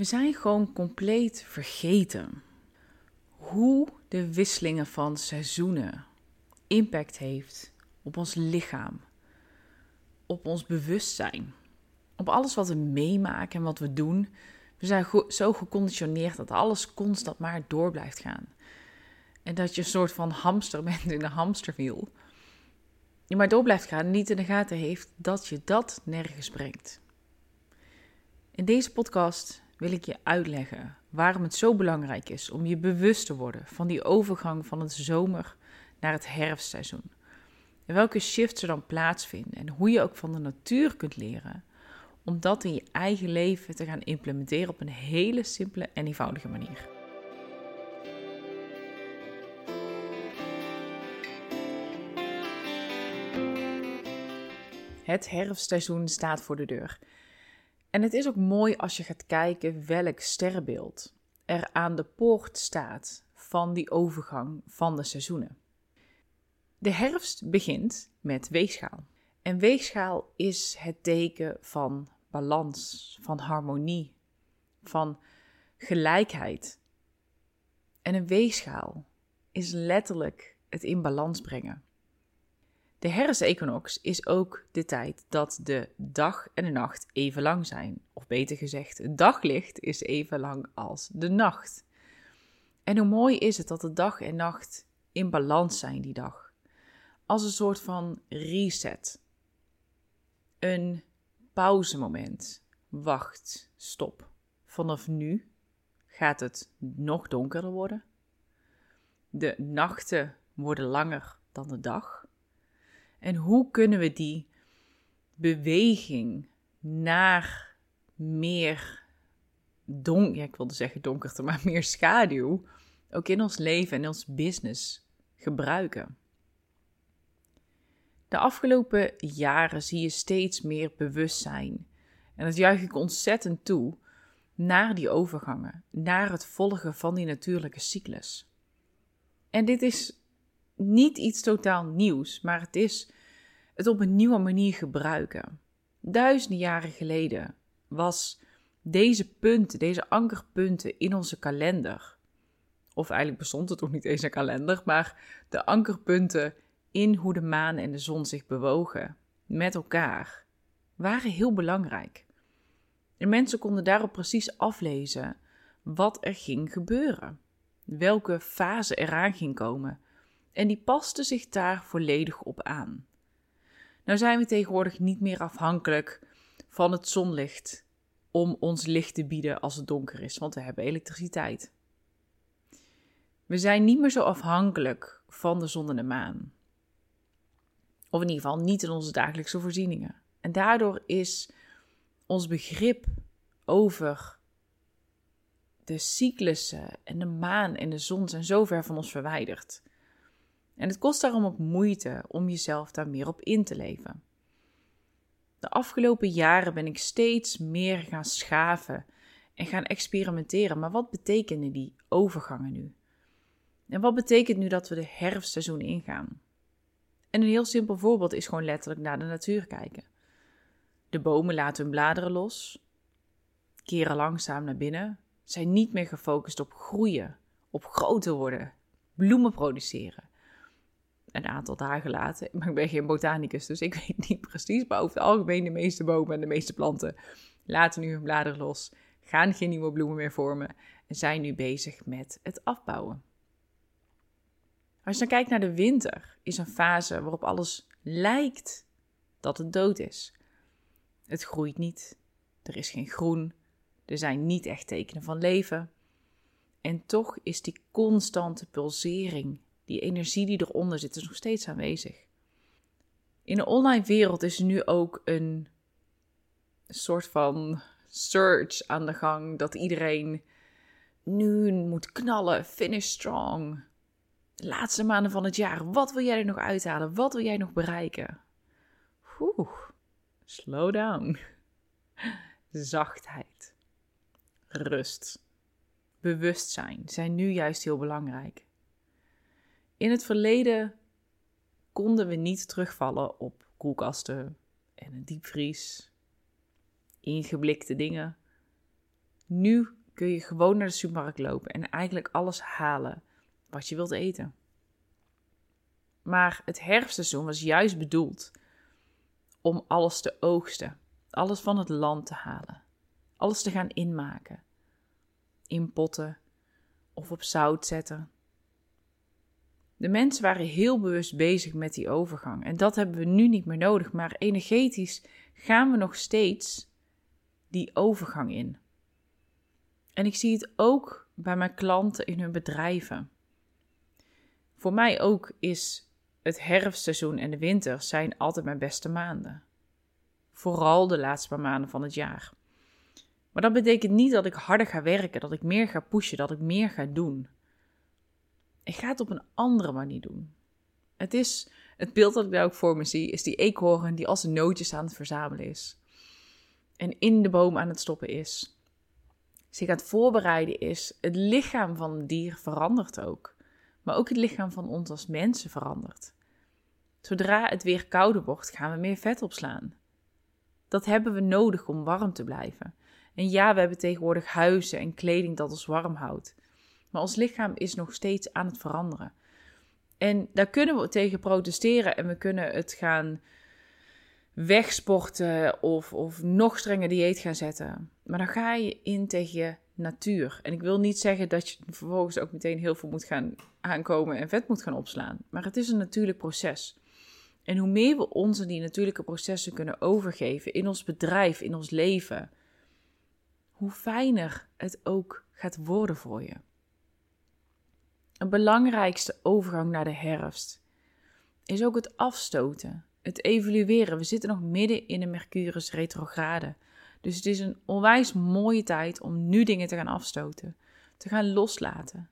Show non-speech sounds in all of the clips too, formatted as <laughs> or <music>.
We zijn gewoon compleet vergeten hoe de wisselingen van seizoenen impact heeft op ons lichaam, op ons bewustzijn, op alles wat we meemaken en wat we doen. We zijn zo geconditioneerd dat alles constant maar door blijft gaan. En dat je een soort van hamster <laughs> bent in een hamsterwiel. Je maar door blijft gaan en niet in de gaten heeft dat je dat nergens brengt. In deze podcast wil ik je uitleggen waarom het zo belangrijk is om je bewust te worden van die overgang van het zomer naar het herfstseizoen. En welke shifts er dan plaatsvinden en hoe je ook van de natuur kunt leren om dat in je eigen leven te gaan implementeren op een hele simpele en eenvoudige manier. Het herfstseizoen staat voor de deur. En het is ook mooi als je gaat kijken welk sterrenbeeld er aan de poort staat van die overgang van de seizoenen. De herfst begint met weegschaal. En weegschaal is het teken van balans, van harmonie, van gelijkheid. En een weegschaal is letterlijk het in balans brengen. De herfstequinox is ook de tijd dat de dag en de nacht even lang zijn. Of beter gezegd, het daglicht is even lang als de nacht. En hoe mooi is het dat de dag en nacht in balans zijn die dag. Als een soort van reset. Een pauzemoment. Wacht, stop. Vanaf nu gaat het nog donkerder worden. De nachten worden langer dan de dag. En hoe kunnen we die beweging naar meer donker, ja, ik wilde zeggen donkerte, maar <laughs> meer schaduw, ook in ons leven en ons business gebruiken? De afgelopen jaren zie je steeds meer bewustzijn. En dat juich ik ontzettend toe naar die overgangen, naar het volgen van die natuurlijke cyclus. En dit is niet iets totaal nieuws, maar het is het op een nieuwe manier gebruiken. Duizenden jaren geleden was deze punten, deze ankerpunten in onze kalender, of eigenlijk bestond het ook niet eens een kalender, maar de ankerpunten in hoe de maan en de zon zich bewogen met elkaar, waren heel belangrijk. En mensen konden daarop precies aflezen wat er ging gebeuren, welke fase eraan ging komen, en die paste zich daar volledig op aan. Nou zijn we tegenwoordig niet meer afhankelijk van het zonlicht om ons licht te bieden als het donker is, want we hebben elektriciteit. We zijn niet meer zo afhankelijk van de zon en de maan. Of in ieder geval niet in onze dagelijkse voorzieningen. En daardoor is ons begrip over de cyclussen en de maan en de zon zijn zo ver van ons verwijderd. En het kost daarom ook moeite om jezelf daar meer op in te leven. De afgelopen jaren ben ik steeds meer gaan schaven en gaan experimenteren. Maar wat betekenen die overgangen nu? En wat betekent nu dat we de herfstseizoen ingaan? En een heel simpel voorbeeld is gewoon letterlijk naar de natuur kijken. De bomen laten hun bladeren los, keren langzaam naar binnen, zijn niet meer gefocust op groeien, op groter worden, bloemen produceren een aantal dagen later. Maar ik ben geen botanicus, dus ik <laughs> weet niet precies. Maar over het algemeen, de meeste bomen en de meeste planten laten nu hun bladeren los, gaan geen nieuwe bloemen meer vormen en zijn nu bezig met het afbouwen. Als je dan kijkt naar de winter, is een fase waarop alles lijkt dat het dood is. Het groeit niet, er is geen groen, er zijn niet echt tekenen van leven. En toch is die constante pulsering die energie die eronder zit, is nog steeds aanwezig. In de online wereld is nu ook een soort van search aan de gang dat iedereen nu moet knallen, finish strong. De laatste maanden van het jaar, wat wil jij er nog uithalen? Wat wil jij nog bereiken? Oeh, slow down. Zachtheid, rust, bewustzijn zijn nu juist heel belangrijk. In het verleden konden we niet terugvallen op koelkasten en een diepvries, ingeblikte dingen, Nu kun je gewoon naar de supermarkt lopen en eigenlijk alles halen wat je wilt eten. Maar het herfstseizoen was juist bedoeld om alles te oogsten, alles van het land te halen, alles te gaan inmaken, in potten of op zout zetten. De mensen waren heel bewust bezig met die overgang en dat hebben we nu niet meer nodig, maar energetisch gaan we nog steeds die overgang in. En ik zie het ook bij mijn klanten in hun bedrijven. Voor mij ook is het herfstseizoen en de winter zijn altijd mijn beste maanden. Vooral de laatste paar maanden van het jaar. Maar dat betekent niet dat ik harder ga werken, dat ik meer ga pushen, dat ik meer ga doen. Ik ga het op een andere manier doen. Het is het beeld dat ik daar ook voor me zie, is die eekhoorn die als een nootjes aan het verzamelen is. En in de boom aan het stoppen is. Zich aan het voorbereiden is. Het lichaam van het dier verandert ook. Maar ook het lichaam van ons als mensen verandert. Zodra het weer kouder wordt, gaan we meer vet opslaan. Dat hebben we nodig om warm te blijven. En ja, we hebben tegenwoordig huizen en kleding dat ons warm houdt. Maar ons lichaam is nog steeds aan het veranderen. En daar kunnen we tegen protesteren en we kunnen het gaan wegsporten of, of nog strenger dieet gaan zetten. Maar dan ga je in tegen je natuur. En ik wil niet zeggen dat je vervolgens ook meteen heel veel moet gaan aankomen en vet moet gaan opslaan. Maar het is een natuurlijk proces. En hoe meer we ons die natuurlijke processen kunnen overgeven in ons bedrijf, in ons leven, hoe fijner het ook gaat worden voor je. Een belangrijkste overgang naar de herfst is ook het afstoten, het evalueren. We zitten nog midden in een Mercurius retrograde. Dus het is een onwijs mooie tijd om nu dingen te gaan afstoten, te gaan loslaten.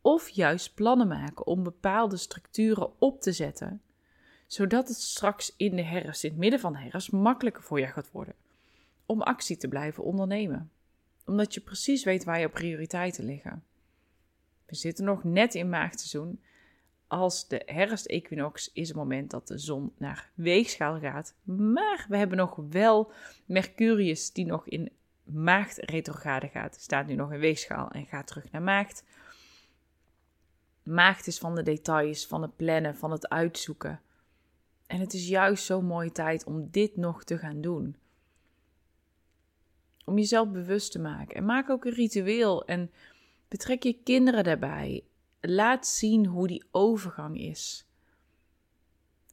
Of juist plannen maken om bepaalde structuren op te zetten, zodat het straks in de herfst, in het midden van de herfst, makkelijker voor je gaat worden om actie te blijven ondernemen. Omdat je precies weet waar je prioriteiten liggen. We zitten nog net in maagdseizoen. Als de herfstequinox is het moment dat de zon naar weegschaal gaat. Maar we hebben nog wel Mercurius die nog in maagd retrograde gaat. Staat nu nog in weegschaal en gaat terug naar maagd. Maagd is van de details, van het plannen, van het uitzoeken. En het is juist zo'n mooie tijd om dit nog te gaan doen. Om jezelf bewust te maken. En maak ook een ritueel. En Betrek je kinderen daarbij. Laat zien hoe die overgang is.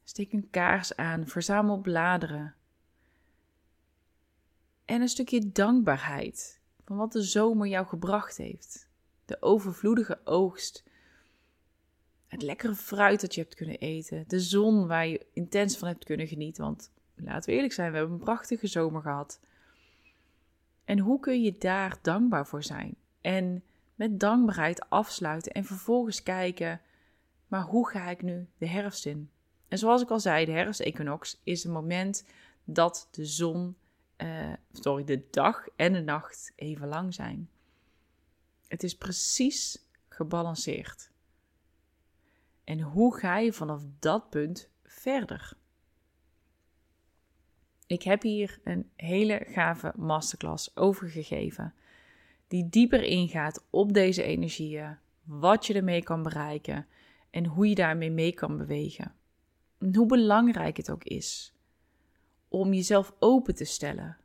Steek een kaars aan, verzamel bladeren. En een stukje dankbaarheid van wat de zomer jou gebracht heeft. De overvloedige oogst. Het lekkere fruit dat je hebt kunnen eten. De zon waar je intens van hebt kunnen genieten. Want laten we eerlijk zijn, we hebben een prachtige zomer gehad. En hoe kun je daar dankbaar voor zijn? En met dankbaarheid afsluiten en vervolgens kijken, maar hoe ga ik nu de herfst in? En zoals ik al zei, de herfstequinox is het moment dat de zon, uh, sorry, de dag en de nacht even lang zijn. Het is precies gebalanceerd. En hoe ga je vanaf dat punt verder? Ik heb hier een hele gave masterclass over gegeven die dieper ingaat op deze energieën, wat je ermee kan bereiken en hoe je daarmee mee kan bewegen. En hoe belangrijk het ook is om jezelf open te stellen,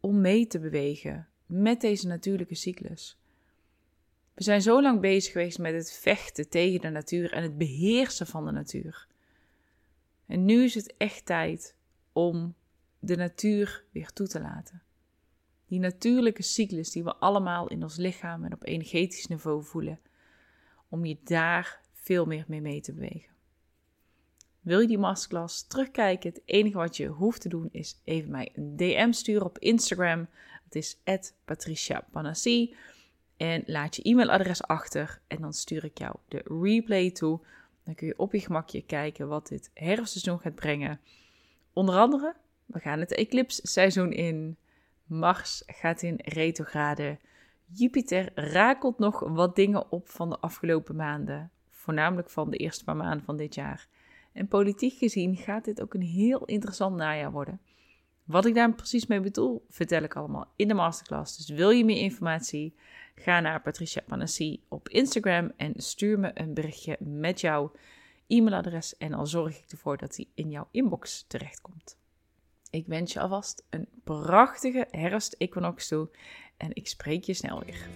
om mee te bewegen met deze natuurlijke cyclus. We zijn zo lang bezig geweest met het vechten tegen de natuur en het beheersen van de natuur. En nu is het echt tijd om de natuur weer toe te laten. Die natuurlijke cyclus die we allemaal in ons lichaam en op energetisch niveau voelen. Om je daar veel meer mee mee te bewegen. Wil je die masterclass terugkijken? Het enige wat je hoeft te doen is even mij een DM sturen op Instagram. Dat is Patricia Panassi. En laat je e-mailadres achter en dan stuur ik jou de replay toe. Dan kun je op je gemakje kijken wat dit herfstseizoen gaat brengen. Onder andere, we gaan het eclipse-seizoen in. Mars gaat in retrograde. Jupiter rakelt nog wat dingen op van de afgelopen maanden, voornamelijk van de eerste paar maanden van dit jaar. En politiek gezien gaat dit ook een heel interessant najaar worden. Wat ik daar precies mee bedoel, vertel ik allemaal in de masterclass. Dus wil je meer informatie? Ga naar Patricia Panassi op Instagram en stuur me een berichtje met jouw e-mailadres. En dan zorg ik ervoor dat die in jouw inbox terechtkomt. Ik wens je alvast een prachtige herfst-equinox toe en ik spreek je snel weer.